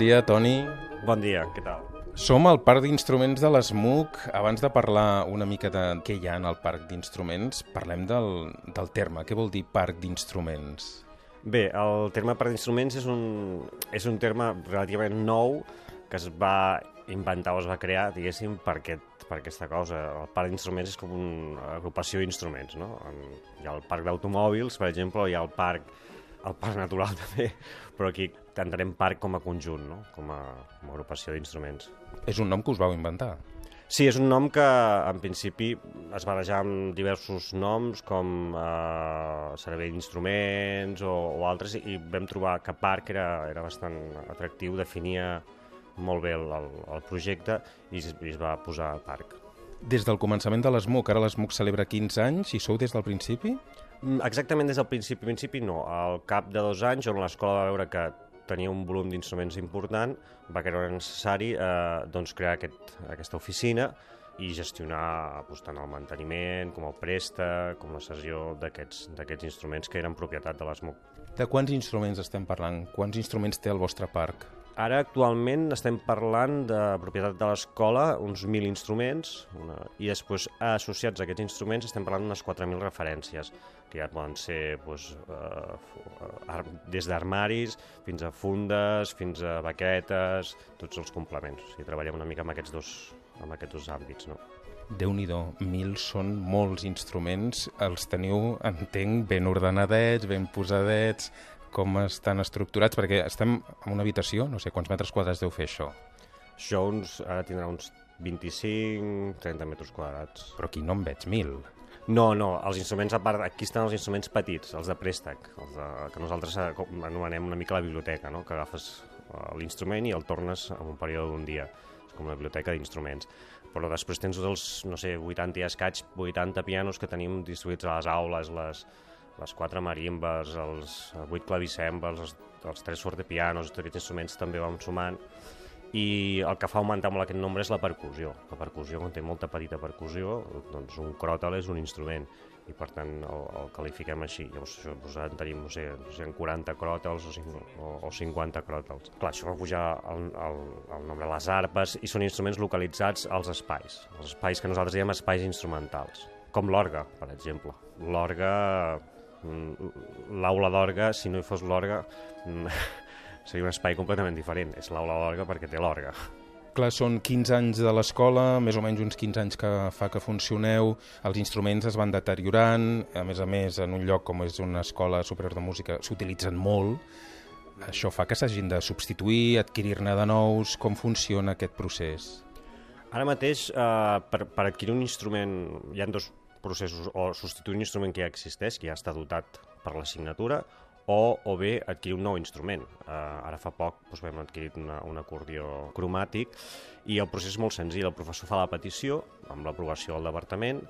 Dia, Toni. Bon dia, què tal? Som al Parc d'Instruments de l'ESMUC. Abans de parlar una mica de què hi ha en el Parc d'Instruments, parlem del, del terme. Què vol dir Parc d'Instruments? Bé, el terme parc d'instruments és un, és un terme relativament nou que es va inventar o es va crear, diguéssim, per, aquest, per aquesta cosa. El parc d'instruments és com una agrupació d'instruments, no? Hi ha el parc d'automòbils, per exemple, hi ha el parc el parc natural també, però aquí entenem parc com a conjunt, no? com, a, com a agrupació d'instruments. És un nom que us vau inventar? Sí, és un nom que en principi es barrejar amb diversos noms com eh, servei d'instruments o, o altres i vam trobar que parc era, era bastant atractiu, definia molt bé el, el, el projecte i es, i es va posar parc. Des del començament de l'ESMUC, ara l'ESMUC celebra 15 anys i sou des del principi? Mm, exactament des del principi, principi no. Al cap de dos anys, on l'escola va veure que tenia un volum d'instruments important, va creure necessari eh, doncs, crear aquest, aquesta oficina i gestionar doncs, tant el manteniment com el préstec, com la cessió d'aquests instruments que eren propietat de l'ESMUC. De quants instruments estem parlant? Quants instruments té el vostre parc? Ara actualment estem parlant de propietat de l'escola, uns 1.000 instruments, una... i després associats a aquests instruments estem parlant d'unes 4.000 referències, que ja poden ser doncs, eh, des d'armaris fins a fundes, fins a baquetes, tots els complements. O sigui, treballem una mica amb aquests dos, amb aquests dos àmbits. No? déu nhi mil són molts instruments, els teniu, entenc, ben ordenadets, ben posadets, com estan estructurats, perquè estem en una habitació, no sé quants metres quadrats deu fer això. Això uns, ara tindrà uns 25-30 metres quadrats. Però aquí no en veig mil. No, no, els instruments, a part, aquí estan els instruments petits, els de préstec, els de, que nosaltres eh, anomenem una mica la biblioteca, no? que agafes eh, l'instrument i el tornes en un període d'un dia. És com una biblioteca d'instruments. Però després tens els, no sé, 80 i escaig, 80 pianos que tenim distribuïts a les aules, les, les quatre marimbes, els vuit clavicèmbals, els, els tres fortepianos, tots aquests instruments també vam sumant, i el que fa augmentar molt aquest nombre és la percussió. La percussió, quan té molta petita percussió, doncs un cròtal és un instrument, i per tant el, el qualifiquem així. Llavors doncs, en tenim, no sé, no sé 40 cròtals o, 5, o, o 50 cròtals. Clar, això va pujar el, el, el nombre de les arpes i són instruments localitzats als espais, els espais que nosaltres diem espais instrumentals, com l'orga, per exemple. L'orga l'aula d'orga, si no hi fos l'orga, mm, seria un espai completament diferent. És l'aula d'orga perquè té l'orga. Clar, són 15 anys de l'escola, més o menys uns 15 anys que fa que funcioneu, els instruments es van deteriorant, a més a més, en un lloc com és una escola superior de música s'utilitzen molt, això fa que s'hagin de substituir, adquirir-ne de nous, com funciona aquest procés? Ara mateix, eh, per, per adquirir un instrument, hi ha dos processos, o substituir un instrument que ja existeix, que ja està dotat per l'assignatura, o, o bé adquirir un nou instrument. Uh, ara fa poc doncs, vam adquirir una, un acordió cromàtic i el procés és molt senzill. El professor fa la petició, amb l'aprovació del departament,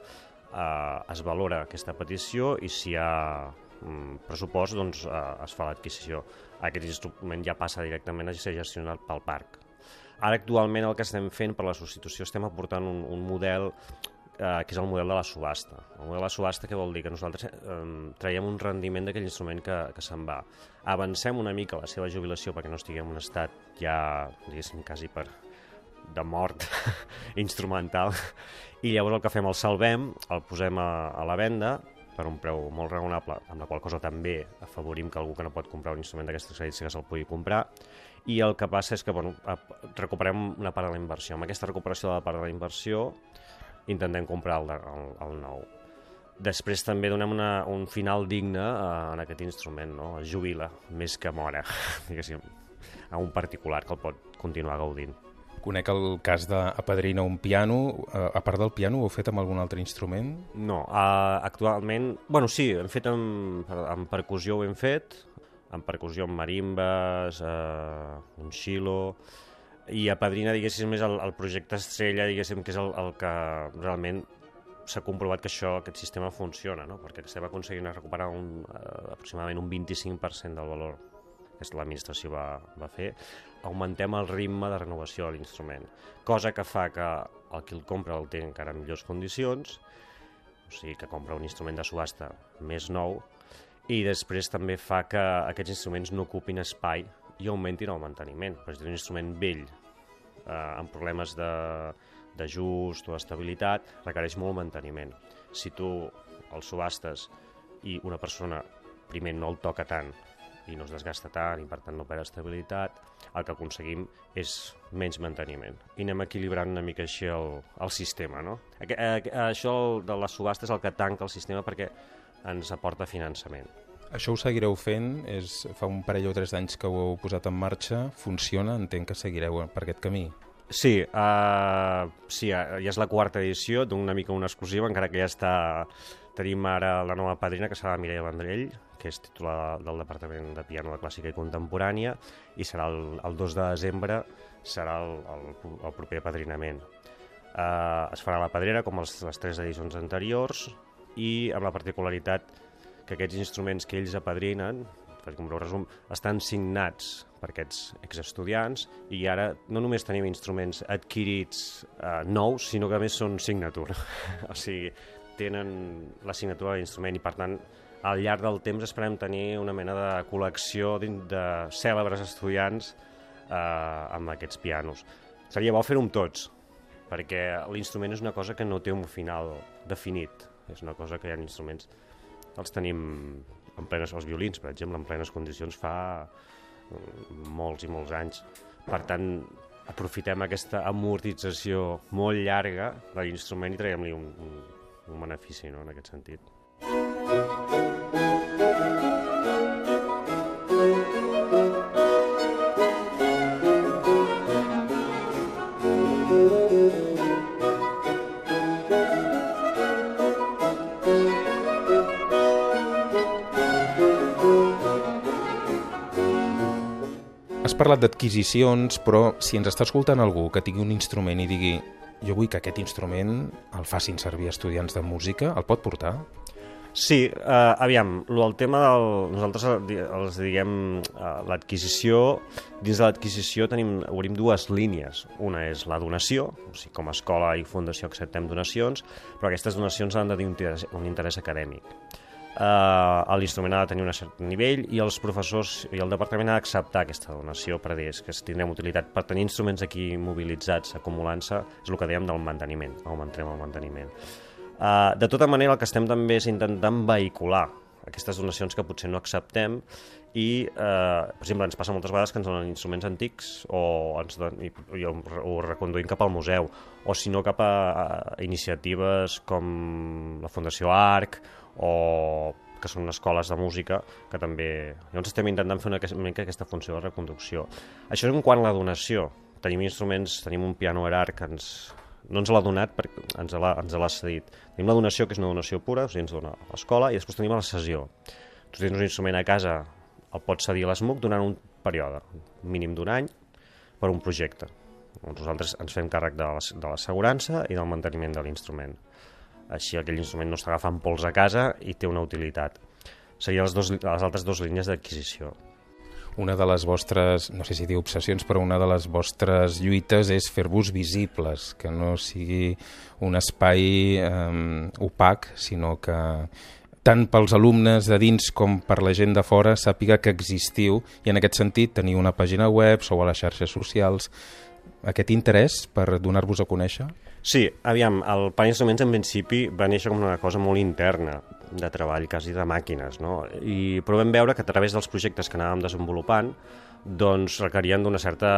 uh, es valora aquesta petició i si hi ha um, pressupost doncs, uh, es fa l'adquisició. Aquest instrument ja passa directament a ser gestionat pel parc. Ara actualment el que estem fent per la substitució estem aportant un, un model eh, que és el model de la subhasta. El model de la subhasta què vol dir? Que nosaltres eh, traiem un rendiment d'aquell instrument que, que se'n va. Avancem una mica la seva jubilació perquè no estiguem en un estat ja, diguéssim, quasi per de mort instrumental i llavors el que fem el salvem, el posem a, a la venda per un preu molt raonable, amb la qual cosa també afavorim que algú que no pot comprar un instrument d'aquestes característiques el pugui comprar i el que passa és que bueno, recuperem una part de la inversió. Amb aquesta recuperació de la part de la inversió intentem comprar el, el, el nou. Després també donem una, un final digne uh, en aquest instrument, no? es jubila més que mora, diguéssim, a un particular que el pot continuar gaudint. Conec el cas d'apadrinar un piano. Uh, a part del piano, ho heu fet amb algun altre instrument? No, uh, actualment... Bueno, sí, hem fet amb, amb percussió ho hem fet, amb percussió amb marimbes, uh, un xilo i a Padrina, diguéssim, és el, el projecte estrella, diguéssim, que és el, el que realment s'ha comprovat que això, aquest sistema funciona, no? perquè estem aconseguint recuperar un, uh, aproximadament un 25% del valor que l'administració va, va fer, augmentem el ritme de renovació de l'instrument, cosa que fa que el qui el compra el té encara en millors condicions, o sigui que compra un instrument de subhasta més nou, i després també fa que aquests instruments no ocupin espai i augmentin el manteniment. Per exemple, un instrument vell eh, amb problemes d'ajust o estabilitat requereix molt manteniment. Si tu el subhastes i una persona primer no el toca tant i no es desgasta tant i per tant no perd estabilitat, el que aconseguim és menys manteniment. I anem equilibrant una mica així el, el sistema. No? Això de les subhastes és el que tanca el sistema perquè ens aporta finançament. Això ho seguireu fent? És, fa un parell o tres d'anys que ho heu posat en marxa. Funciona? Entenc que seguireu per aquest camí. Sí, uh, sí, ja és la quarta edició d'una mica una exclusiva, encara que ja està... Tenim ara la nova padrina, que serà la Mireia Vendrell, que és titular del Departament de Piano de Clàssica i Contemporània, i serà el, el 2 de desembre, serà el, el, el proper padrinament. Uh, es farà la pedrera, com els, les tres edicions anteriors, i amb la particularitat que aquests instruments que ells apadrinen, per un resum, estan signats per aquests exestudiants i ara no només tenim instruments adquirits eh, nous, sinó que a més són signature. o sigui, tenen la signatura de l'instrument i per tant al llarg del temps esperem tenir una mena de col·lecció de cèlebres estudiants eh, amb aquests pianos. Seria bo fer-ho amb tots, perquè l'instrument és una cosa que no té un final definit. És una cosa que hi ha instruments... Els tenim en plenes, els violins, per exemple, en plenes condicions fa mm, molts i molts anys. Per tant, aprofitem aquesta amortització molt llarga de l'instrument i traiem-li un, un, un benefici no, en aquest sentit. Parlat d'adquisicions, però si ens està escoltant algú que tingui un instrument i digui jo vull que aquest instrument el facin servir estudiants de música, el pot portar? Sí, eh, aviam, el tema del... Nosaltres els diguem eh, l'adquisició, dins de l'adquisició tenim, obrim dues línies. Una és la donació, o sigui, com a escola i fundació acceptem donacions, però aquestes donacions han de tenir un interès, un interès acadèmic eh, l'instrument ha de tenir un cert nivell i els professors i el departament ha d'acceptar aquesta donació per dir que tindrem utilitat per tenir instruments aquí mobilitzats, acumulant-se, és el que dèiem del manteniment, augmentem el manteniment. Uh, de tota manera, el que estem també és intentant vehicular aquestes donacions que potser no acceptem i, eh, per exemple, ens passa moltes vegades que ens donen instruments antics o, ens don, i, i ho reconduïm cap al museu o si no cap a, a iniciatives com la Fundació ARC o que són escoles de música, que també... Llavors estem intentant fer una, una mica aquesta funció de reconducció. Això en quant a la donació. Tenim instruments, tenim un piano erar que ens, no ens l'ha donat perquè ens l'ha cedit. Tenim la donació, que és una donació pura, o sigui, ens dona l'escola, i després tenim la cessió. Tu tens un instrument a casa, el pots cedir a l'ESMUC durant un període, mínim d'un any, per un projecte. Nosaltres ens fem càrrec de l'assegurança i del manteniment de l'instrument així aquell instrument no està agafant pols a casa i té una utilitat. Serien les, dos, les altres dues línies d'adquisició. Una de les vostres, no sé si diu obsessions, però una de les vostres lluites és fer-vos visibles, que no sigui un espai eh, opac, sinó que tant pels alumnes de dins com per la gent de fora sàpiga que existiu i en aquest sentit tenir una pàgina web, sou a les xarxes socials, aquest interès per donar-vos a conèixer? Sí, aviam, el Pan Instruments en principi va néixer com una cosa molt interna de treball, quasi de màquines, no? I, però vam veure que a través dels projectes que anàvem desenvolupant doncs requerien d'una certa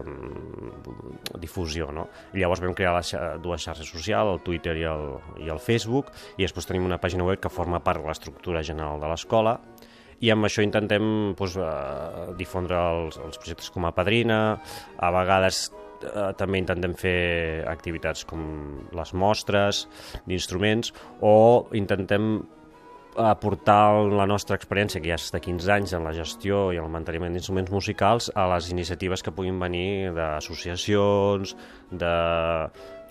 mm, difusió, no? I llavors vam crear les dues xarxes socials, el Twitter i el, i el Facebook, i després tenim una pàgina web que forma part de l'estructura general de l'escola, i amb això intentem doncs, eh, difondre els, els projectes com a padrina, a vegades eh, també intentem fer activitats com les mostres d'instruments o intentem aportar la nostra experiència, que ja de 15 anys en la gestió i el manteniment d'instruments musicals, a les iniciatives que puguin venir d'associacions, de...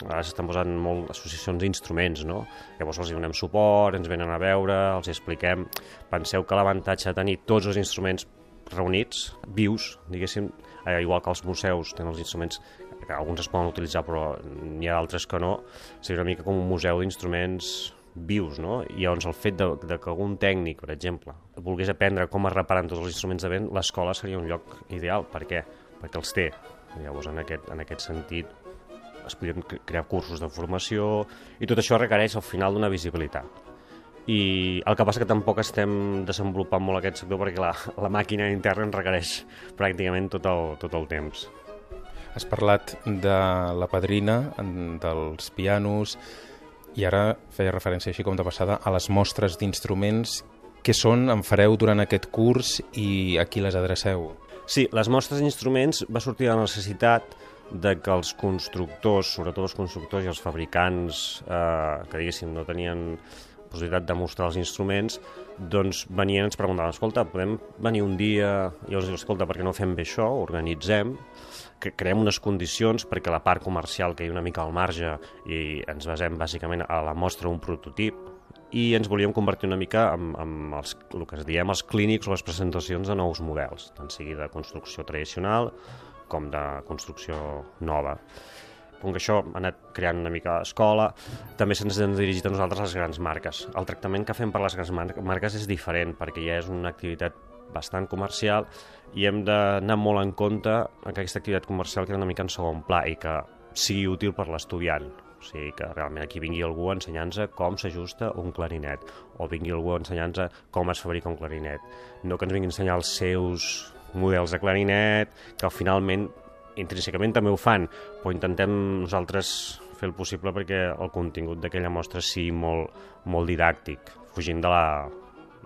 Ara s'estan posant molt associacions d'instruments, no? Llavors els donem suport, ens venen a veure, els expliquem. Penseu que l'avantatge de tenir tots els instruments reunits, vius, diguéssim, eh, igual que els museus tenen els instruments que alguns es poden utilitzar però n'hi ha altres que no, seria una mica com un museu d'instruments vius, no? I llavors el fet de, de que algun tècnic, per exemple, volgués aprendre com es reparen tots els instruments de vent, l'escola seria un lloc ideal. Per què? Perquè els té. Llavors, en aquest, en aquest sentit, es podrien crear cursos de formació i tot això requereix al final d'una visibilitat. I el que passa que tampoc estem desenvolupant molt aquest sector perquè la, la màquina interna ens requereix pràcticament tot el, tot el temps. Has parlat de la padrina, dels pianos, i ara feia referència així com de passada a les mostres d'instruments. Què són, en fareu durant aquest curs i a qui les adreceu? Sí, les mostres d'instruments va sortir de la necessitat de que els constructors, sobretot els constructors i els fabricants eh, que diguéssim no tenien possibilitat de mostrar els instruments, doncs venien i ens preguntaven, escolta, podem venir un dia i els diu, escolta, per què no fem bé això, organitzem, que creem unes condicions perquè la part comercial que hi una mica al marge i ens basem bàsicament a la mostra un prototip i ens volíem convertir una mica en, en els, el que es diem els clínics o les presentacions de nous models, tant sigui de construcció tradicional com de construcció nova. Com que això ha anat creant una mica escola, també se'ns han dirigit a nosaltres les grans marques. El tractament que fem per les grans marques és diferent, perquè ja és una activitat bastant comercial i hem d'anar molt en compte que aquesta activitat comercial queda una mica en segon pla i que sigui útil per l'estudiant. O sigui, que realment aquí vingui algú ensenyant-nos com s'ajusta un clarinet o vingui algú ensenyant-nos com es fabrica un clarinet. No que ens vingui a ensenyar els seus models de clarinet, que finalment intrínsecament també ho fan, però intentem nosaltres fer el possible perquè el contingut d'aquella mostra sigui molt, molt didàctic, fugint de la...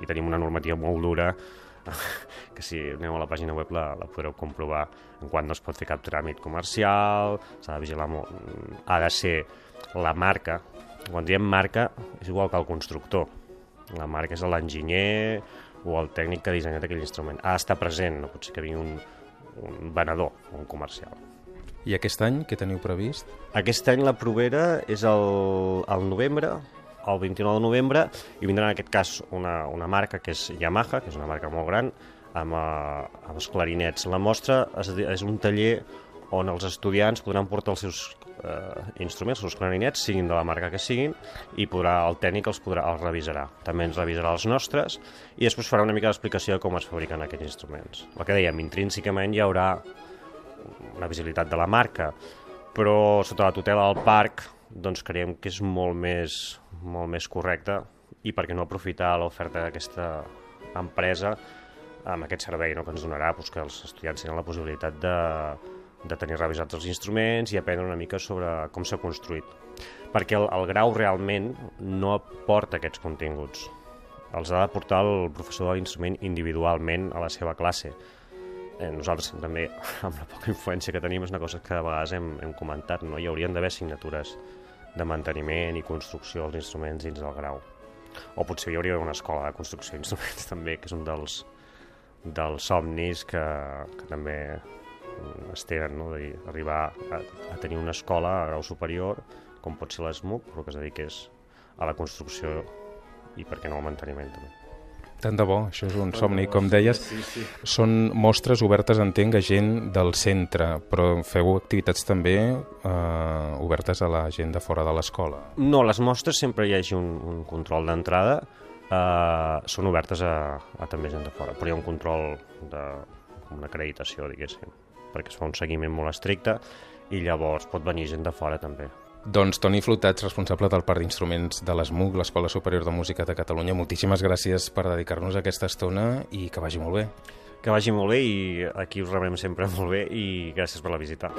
i tenim una normativa molt dura que si aneu a la pàgina web la, la podreu comprovar en quan no es pot fer cap tràmit comercial, s'ha de vigilar molt, ha de ser la marca, quan diem marca és igual que el constructor, la marca és l'enginyer o el tècnic que ha dissenyat aquell instrument, ha d'estar present, no pot ser que vingui un, un venedor un comercial. I aquest any què teniu previst? Aquest any la provera és el, el novembre, el 29 de novembre, i vindrà en aquest cas una, una marca que és Yamaha, que és una marca molt gran, amb, uh, amb els clarinets. La mostra és, és un taller on els estudiants podran portar els seus eh, instruments, els seus clarinets, siguin de la marca que siguin, i podrà, el tècnic els, podrà, els revisarà. També ens revisarà els nostres i després farà una mica d'explicació de com es fabriquen aquests instruments. El que dèiem, intrínsecament hi haurà una visibilitat de la marca, però sota la tutela del parc doncs creiem que és molt més, molt més correcte i per què no aprofitar l'oferta d'aquesta empresa amb aquest servei no, que ens donarà doncs, que els estudiants tenen la possibilitat de, de tenir revisats els instruments i aprendre una mica sobre com s'ha construït. Perquè el, el grau realment no aporta aquests continguts. Els ha de portar el professor de l'instrument individualment a la seva classe. Eh, nosaltres també, amb la poca influència que tenim, és una cosa que a vegades hem, hem comentat, no? hi haurien d'haver assignatures de manteniment i construcció dels instruments dins del grau. O potser hi hauria una escola de construcció d'instruments també, que és un dels, dels somnis que, que també es tenen, no? d'arribar a, a tenir una escola a grau superior, com pot ser l'ESMUC, però que es dediqués a la construcció i, per què no, al manteniment també. Tant de bo, això és un somni, com deies. Sí, sí. Són mostres obertes, entenc, a gent del centre, però feu activitats també eh, obertes a la gent de fora de l'escola. No, les mostres sempre hi hagi un, un control d'entrada, eh, són obertes a, a també gent de fora, però hi ha un control de una acreditació, diguéssim, perquè es fa un seguiment molt estricte i llavors pot venir gent de fora també. Doncs Toni Flotats, responsable del Parc d'Instruments de l'ESMUC, l'Escola Superior de Música de Catalunya, moltíssimes gràcies per dedicar-nos a aquesta estona i que vagi molt bé. Que vagi molt bé i aquí us rebem sempre molt bé i gràcies per la visita.